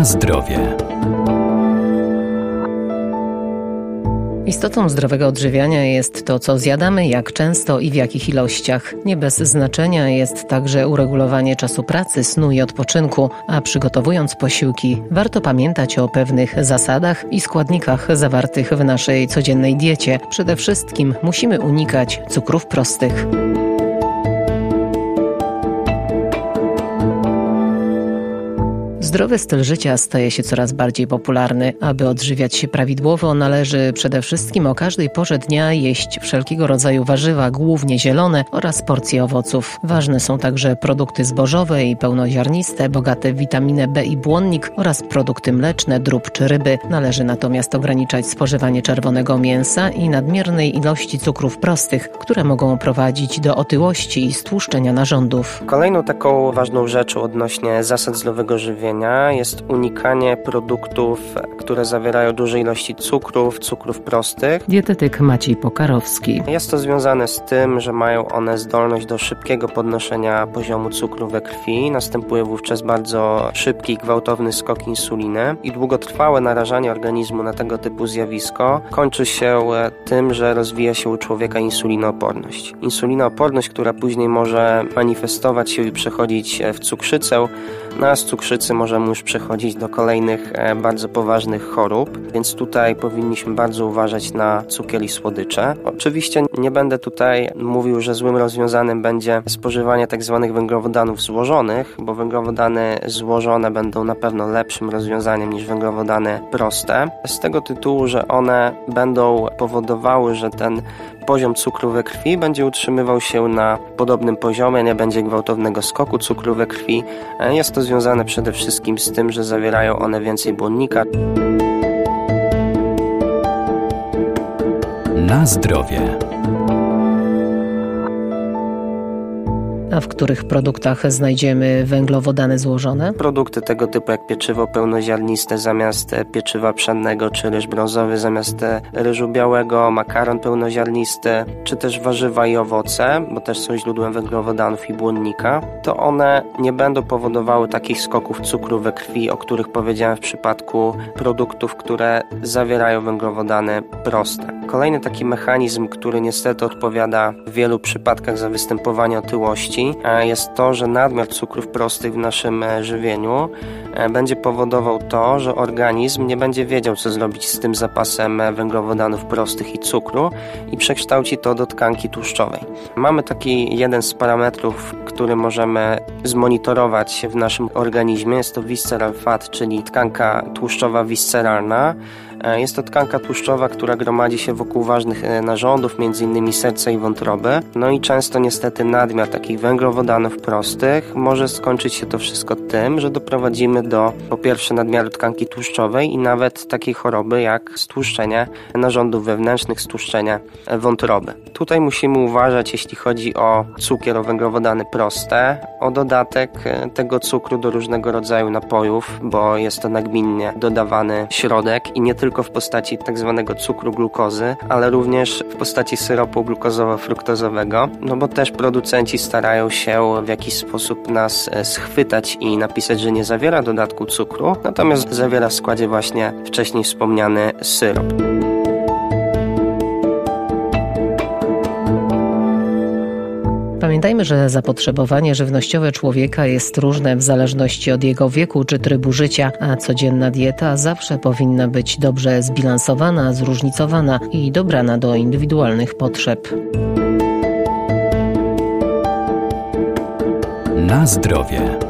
Na zdrowie. Istotą zdrowego odżywiania jest to, co zjadamy, jak często i w jakich ilościach. Nie bez znaczenia jest także uregulowanie czasu pracy, snu i odpoczynku, a przygotowując posiłki, warto pamiętać o pewnych zasadach i składnikach zawartych w naszej codziennej diecie. Przede wszystkim musimy unikać cukrów prostych. Zdrowy styl życia staje się coraz bardziej popularny. Aby odżywiać się prawidłowo, należy przede wszystkim o każdej porze dnia jeść wszelkiego rodzaju warzywa, głównie zielone oraz porcje owoców. Ważne są także produkty zbożowe i pełnoziarniste, bogate w witaminę B i błonnik oraz produkty mleczne, drób czy ryby. Należy natomiast ograniczać spożywanie czerwonego mięsa i nadmiernej ilości cukrów prostych, które mogą prowadzić do otyłości i stłuszczenia narządów. Kolejną taką ważną rzeczą odnośnie zasad zdrowego żywienia jest unikanie produktów, które zawierają duże ilości cukrów, cukrów prostych. Dietetyk Maciej Pokarowski. Jest to związane z tym, że mają one zdolność do szybkiego podnoszenia poziomu cukru we krwi. Następuje wówczas bardzo szybki, gwałtowny skok insuliny i długotrwałe narażanie organizmu na tego typu zjawisko kończy się tym, że rozwija się u człowieka insulinooporność. Insulinooporność, która później może manifestować się i przechodzić w cukrzycę, no a z cukrzycy możemy już przechodzić do kolejnych e, bardzo poważnych chorób, więc tutaj powinniśmy bardzo uważać na cukier i słodycze. Oczywiście nie będę tutaj mówił, że złym rozwiązanym będzie spożywanie tzw. Tak węglowodanów złożonych, bo węglowodany złożone będą na pewno lepszym rozwiązaniem niż węglowodany proste. Z tego tytułu, że one będą powodowały, że ten poziom cukru we krwi będzie utrzymywał się na podobnym poziomie, nie będzie gwałtownego skoku cukru we krwi. E, jest to związane przede wszystkim z tym, że zawierają one więcej błonnika. Na zdrowie. A w których produktach znajdziemy węglowodany złożone? Produkty tego typu jak pieczywo pełnoziarniste zamiast pieczywa pszennego, czy ryż brązowy zamiast ryżu białego, makaron pełnoziarnisty, czy też warzywa i owoce, bo też są źródłem węglowodanów i błonnika, to one nie będą powodowały takich skoków cukru we krwi, o których powiedziałem w przypadku produktów, które zawierają węglowodany proste. Kolejny taki mechanizm, który niestety odpowiada w wielu przypadkach za występowanie otyłości, jest to, że nadmiar cukrów prostych w naszym e, żywieniu e, będzie powodował to, że organizm nie będzie wiedział, co zrobić z tym zapasem e, węglowodanów prostych i cukru i przekształci to do tkanki tłuszczowej. Mamy taki jeden z parametrów, który możemy zmonitorować w naszym organizmie. Jest to visceral fat, czyli tkanka tłuszczowa visceralna. E, jest to tkanka tłuszczowa, która gromadzi się wokół ważnych e, narządów, m.in. serca i wątroby. No i często niestety nadmiar takich węglowodanów prostych może skończyć się to wszystko tym, że doprowadzimy do po pierwsze nadmiaru tkanki tłuszczowej i nawet takiej choroby jak stłuszczenie narządów wewnętrznych, stłuszczenie wątroby. Tutaj musimy uważać, jeśli chodzi o cukier, o węglowodany proste, o dodatek e, tego cukru do różnego rodzaju napojów, bo jest to nagminnie dodawany środek i nie tylko tylko w postaci tak zwanego cukru glukozy, ale również w postaci syropu glukozowo-fruktozowego, no bo też producenci starają się w jakiś sposób nas e, schwytać i napisać, że nie zawiera dodatku cukru, natomiast zawiera w składzie właśnie wcześniej wspomniany syrop. Pamiętajmy, że zapotrzebowanie żywnościowe człowieka jest różne w zależności od jego wieku czy trybu życia, a codzienna dieta zawsze powinna być dobrze zbilansowana, zróżnicowana i dobrana do indywidualnych potrzeb. Na zdrowie.